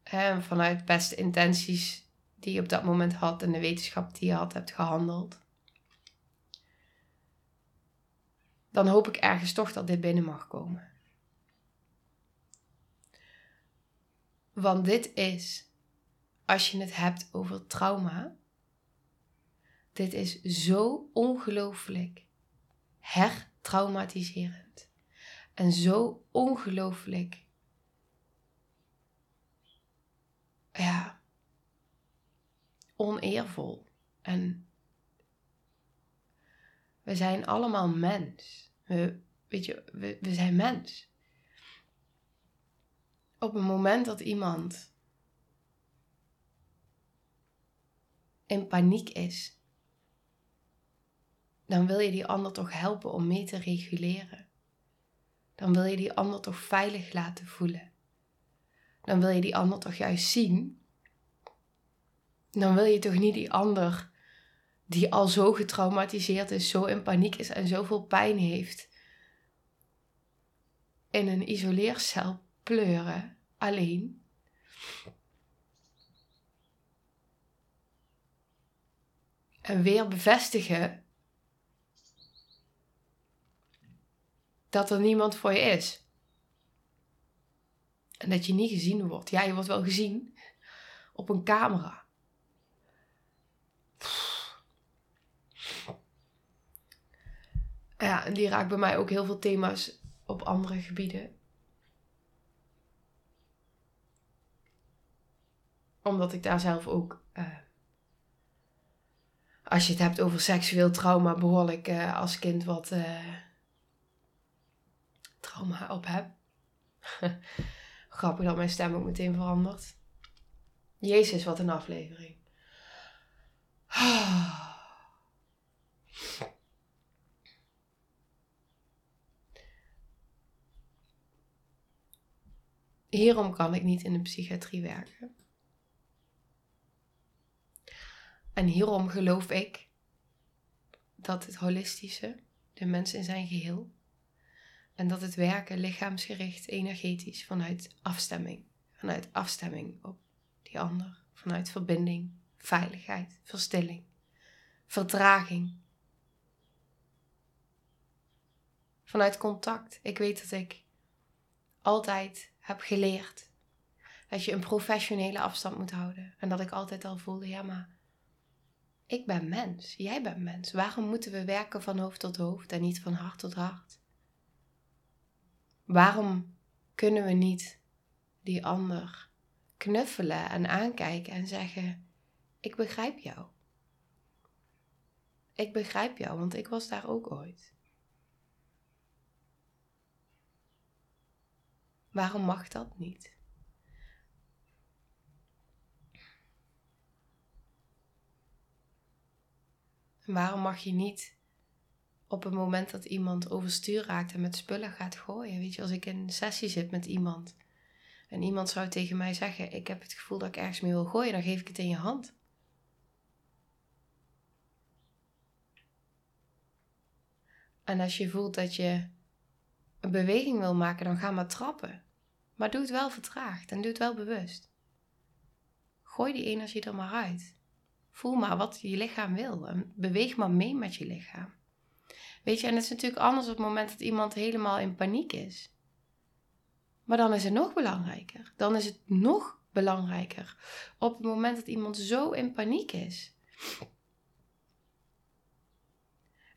En vanuit beste intenties die je op dat moment had en de wetenschap die je had, hebt gehandeld. Dan hoop ik ergens toch dat dit binnen mag komen. Want dit is als je het hebt over trauma. Dit is zo ongelooflijk hertraumatiserend. En zo ongelooflijk. Ja. Oneervol. En we zijn allemaal mens. We, weet je, we, we zijn mens. Op het moment dat iemand in paniek is, dan wil je die ander toch helpen om mee te reguleren. Dan wil je die ander toch veilig laten voelen. Dan wil je die ander toch juist zien. Dan wil je toch niet die ander die al zo getraumatiseerd is, zo in paniek is en zoveel pijn heeft, in een isoleercel pleuren, alleen. En weer bevestigen dat er niemand voor je is. En dat je niet gezien wordt. Ja, je wordt wel gezien op een camera. Ja, en die raakt bij mij ook heel veel thema's op andere gebieden. Omdat ik daar zelf ook, uh, als je het hebt over seksueel trauma, behoorlijk uh, als kind wat uh, trauma op heb. Grappig dat mijn stem ook meteen verandert. Jezus, wat een aflevering. Hierom kan ik niet in de psychiatrie werken. En hierom geloof ik dat het holistische, de mens in zijn geheel, en dat het werken lichaamsgericht, energetisch, vanuit afstemming, vanuit afstemming op die ander, vanuit verbinding, veiligheid, verstilling, vertraging, vanuit contact. Ik weet dat ik altijd heb geleerd dat je een professionele afstand moet houden. En dat ik altijd al voelde, ja maar ik ben mens, jij bent mens. Waarom moeten we werken van hoofd tot hoofd en niet van hart tot hart? Waarom kunnen we niet die ander knuffelen en aankijken en zeggen: Ik begrijp jou. Ik begrijp jou, want ik was daar ook ooit. Waarom mag dat niet? waarom mag je niet op het moment dat iemand overstuur raakt en met spullen gaat gooien? Weet je, als ik in een sessie zit met iemand en iemand zou tegen mij zeggen: Ik heb het gevoel dat ik ergens mee wil gooien, dan geef ik het in je hand. En als je voelt dat je een beweging wil maken, dan ga maar trappen. Maar doe het wel vertraagd en doe het wel bewust. Gooi die energie er maar uit. Voel maar wat je lichaam wil en beweeg maar mee met je lichaam. Weet je, en het is natuurlijk anders op het moment dat iemand helemaal in paniek is. Maar dan is het nog belangrijker. Dan is het nog belangrijker op het moment dat iemand zo in paniek is.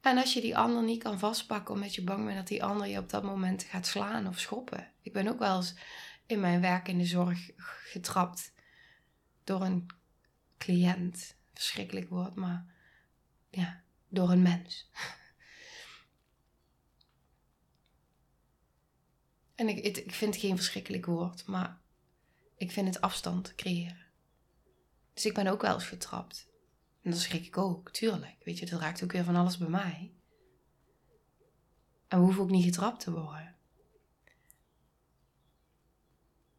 En als je die ander niet kan vastpakken omdat je bang bent dat die ander je op dat moment gaat slaan of schoppen. Ik ben ook wel eens in mijn werk in de zorg getrapt door een cliënt. Verschrikkelijk woord, maar ja, door een mens. En ik, ik vind het geen verschrikkelijk woord, maar ik vind het afstand creëren. Dus ik ben ook wel eens getrapt. En dan schrik ik ook, tuurlijk. Weet je, dat raakt ook weer van alles bij mij. En we hoeven ook niet getrapt te worden.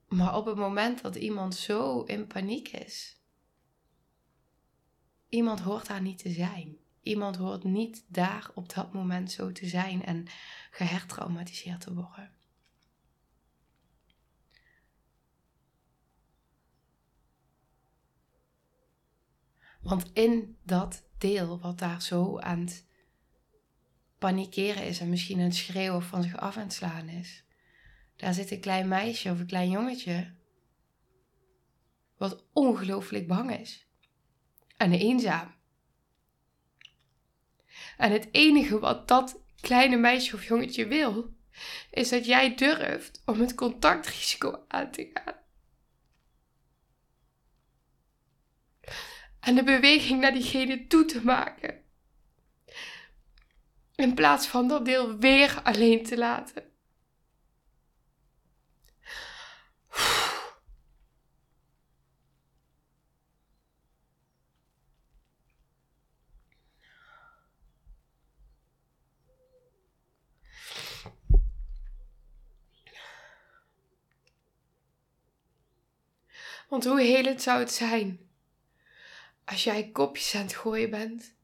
Maar op het moment dat iemand zo in paniek is, iemand hoort daar niet te zijn. Iemand hoort niet daar op dat moment zo te zijn en gehertraumatiseerd te worden. Want in dat deel wat daar zo aan het panikeren is en misschien aan het schreeuwen van zich af aan het slaan is, daar zit een klein meisje of een klein jongetje wat ongelooflijk bang is en eenzaam. En het enige wat dat kleine meisje of jongetje wil, is dat jij durft om het contactrisico aan te gaan. En de beweging naar diegene toe te maken. In plaats van dat deel weer alleen te laten. Want hoe helend zou het zijn als jij kopjes aan het gooien bent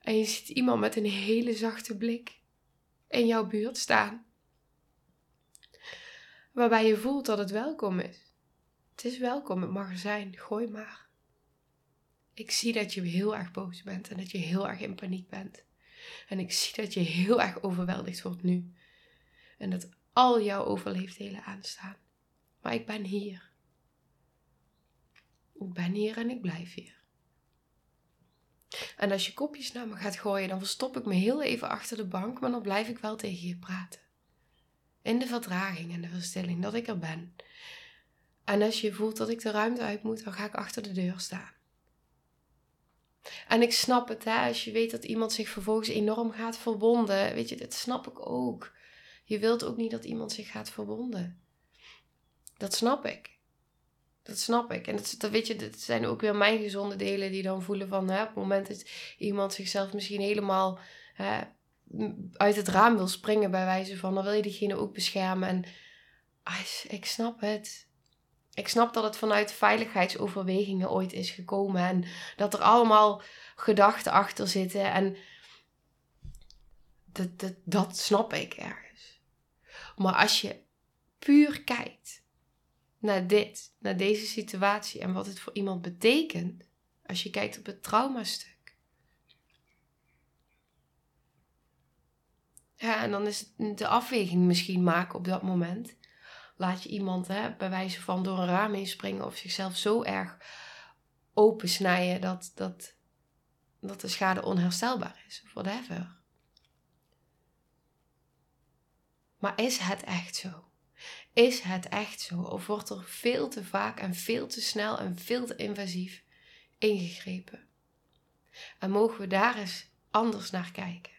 en je ziet iemand met een hele zachte blik in jouw buurt staan. Waarbij je voelt dat het welkom is. Het is welkom, het mag zijn, gooi maar. Ik zie dat je heel erg boos bent en dat je heel erg in paniek bent. En ik zie dat je heel erg overweldigd wordt nu. En dat al jouw overleefdelen aanstaan. Maar ik ben hier. Ik ben hier en ik blijf hier. En als je kopjes naar me gaat gooien, dan verstop ik me heel even achter de bank, maar dan blijf ik wel tegen je praten. In de verdraging en de verstilling dat ik er ben. En als je voelt dat ik de ruimte uit moet, dan ga ik achter de deur staan. En ik snap het, hè, als je weet dat iemand zich vervolgens enorm gaat verwonden. Weet je, dat snap ik ook. Je wilt ook niet dat iemand zich gaat verwonden. Dat snap ik. Dat snap ik. En dat, dat, weet je, dat zijn ook weer mijn gezonde delen die dan voelen van hè, op het moment dat iemand zichzelf misschien helemaal hè, uit het raam wil springen, bij wijze van, dan wil je diegene ook beschermen. En ah, ik snap het. Ik snap dat het vanuit veiligheidsoverwegingen ooit is gekomen en dat er allemaal gedachten achter zitten. En dat, dat, dat snap ik ergens. Maar als je puur kijkt naar dit, naar deze situatie en wat het voor iemand betekent als je kijkt op het traumastuk. Ja, en dan is het de afweging misschien maken op dat moment. Laat je iemand hè, bij wijze van door een raam heen springen of zichzelf zo erg opensnijden dat, dat, dat de schade onherstelbaar is of whatever. Maar is het echt zo? Is het echt zo? Of wordt er veel te vaak en veel te snel en veel te invasief ingegrepen? En mogen we daar eens anders naar kijken?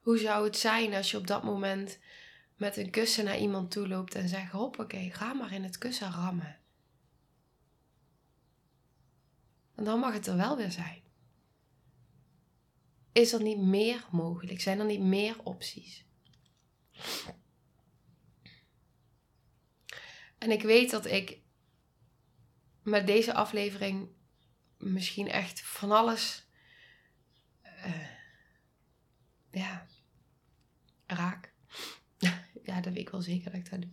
Hoe zou het zijn als je op dat moment met een kussen naar iemand toe loopt en zegt: Hoppakee, ga maar in het kussen rammen. En dan mag het er wel weer zijn. Is er niet meer mogelijk? Zijn er niet meer opties? En ik weet dat ik met deze aflevering misschien echt van alles uh, ja, raak. ja, dat weet ik wel zeker dat ik dat doe.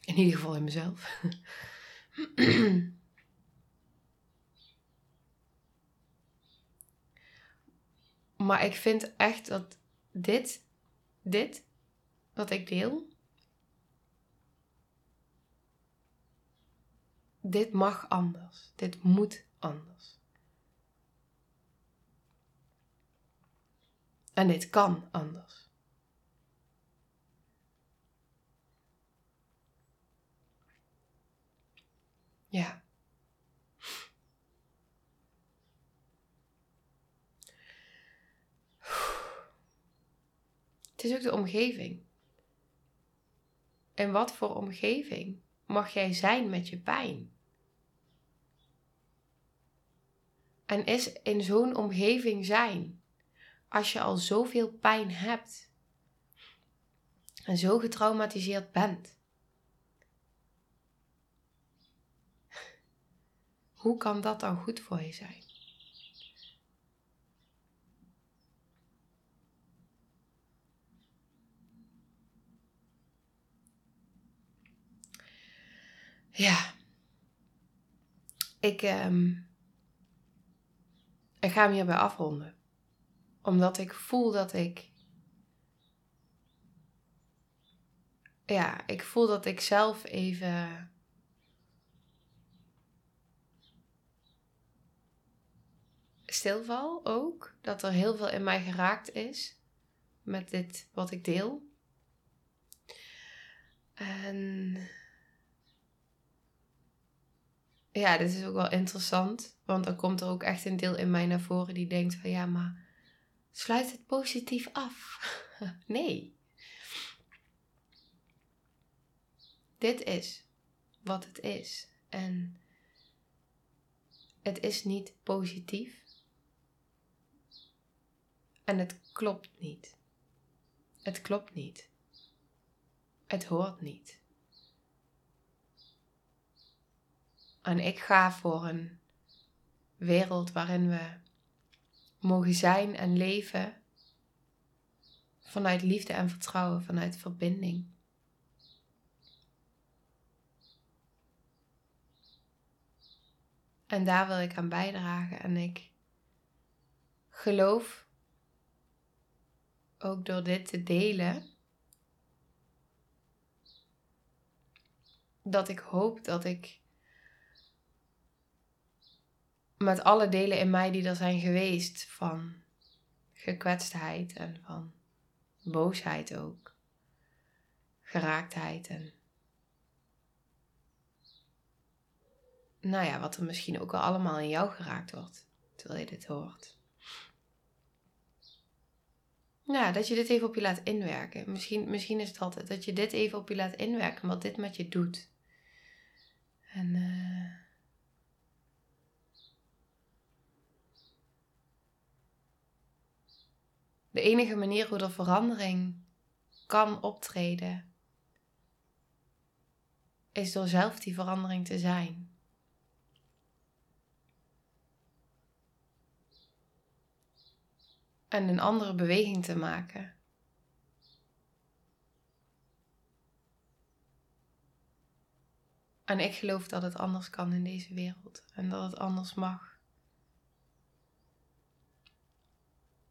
In ieder geval in mezelf. Maar ik vind echt dat dit, dit, wat ik deel, dit mag anders. Dit moet anders. En dit kan anders. Ja. Is ook de omgeving. En wat voor omgeving mag jij zijn met je pijn? En is in zo'n omgeving zijn, als je al zoveel pijn hebt en zo getraumatiseerd bent, hoe kan dat dan goed voor je zijn? Ja. Ik, um, ik ga hem hierbij afronden. Omdat ik voel dat ik ja, ik voel dat ik zelf even. stilval ook. Dat er heel veel in mij geraakt is met dit wat ik deel. En ja, dit is ook wel interessant. Want dan komt er ook echt een deel in mij naar voren die denkt van ja, maar sluit het positief af. nee. Dit is wat het is. En het is niet positief. En het klopt niet. Het klopt niet. Het hoort niet. En ik ga voor een wereld waarin we mogen zijn en leven vanuit liefde en vertrouwen, vanuit verbinding. En daar wil ik aan bijdragen. En ik geloof ook door dit te delen, dat ik hoop dat ik met alle delen in mij die er zijn geweest, van gekwetstheid en van boosheid ook, geraaktheid en nou ja, wat er misschien ook al allemaal in jou geraakt wordt, terwijl je dit hoort. Ja, dat je dit even op je laat inwerken. Misschien, misschien is het altijd dat je dit even op je laat inwerken, wat dit met je doet. En uh, de enige manier hoe er verandering kan optreden, is door zelf die verandering te zijn. en een andere beweging te maken. En ik geloof dat het anders kan in deze wereld en dat het anders mag.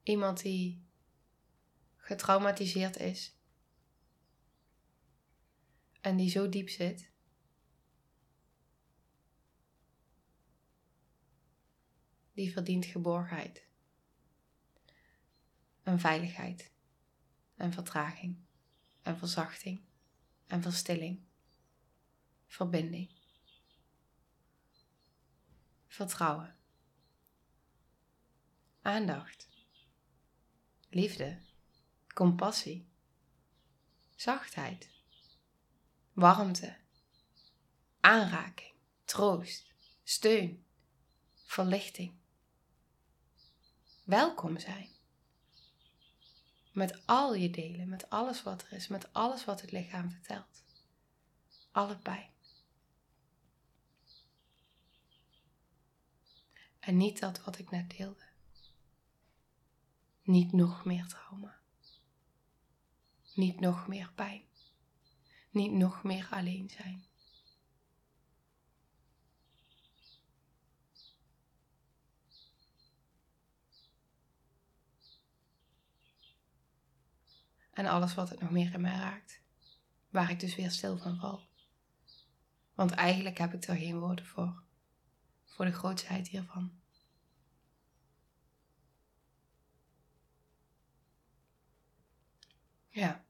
Iemand die getraumatiseerd is. En die zo diep zit. Die verdient geborgenheid. En veiligheid. En vertraging. En verzachting. En verstilling, verbinding, vertrouwen, aandacht, liefde, compassie, zachtheid, warmte, aanraking, troost, steun, verlichting, welkom zijn met al je delen, met alles wat er is, met alles wat het lichaam vertelt. Alle pijn. En niet dat wat ik net deelde. Niet nog meer trauma. Niet nog meer pijn. Niet nog meer alleen zijn. En alles wat het nog meer in mij raakt. Waar ik dus weer stil van val. Want eigenlijk heb ik er geen woorden voor. Voor de grootsheid hiervan. Ja.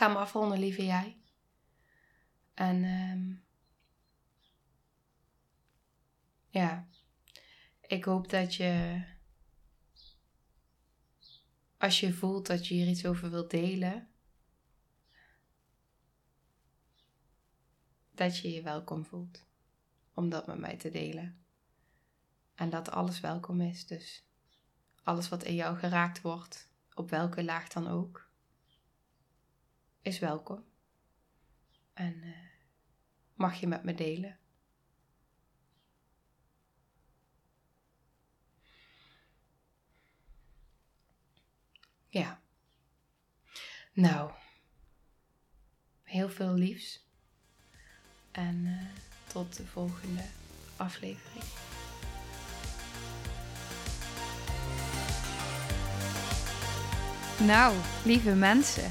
Ga me afronden, lieve jij. En um, ja, ik hoop dat je, als je voelt dat je hier iets over wilt delen, dat je je welkom voelt om dat met mij te delen. En dat alles welkom is. Dus alles wat in jou geraakt wordt, op welke laag dan ook, is welkom. En uh, mag je met me delen. Ja. Nou, heel veel liefs. En uh, tot de volgende aflevering. Nou, lieve mensen,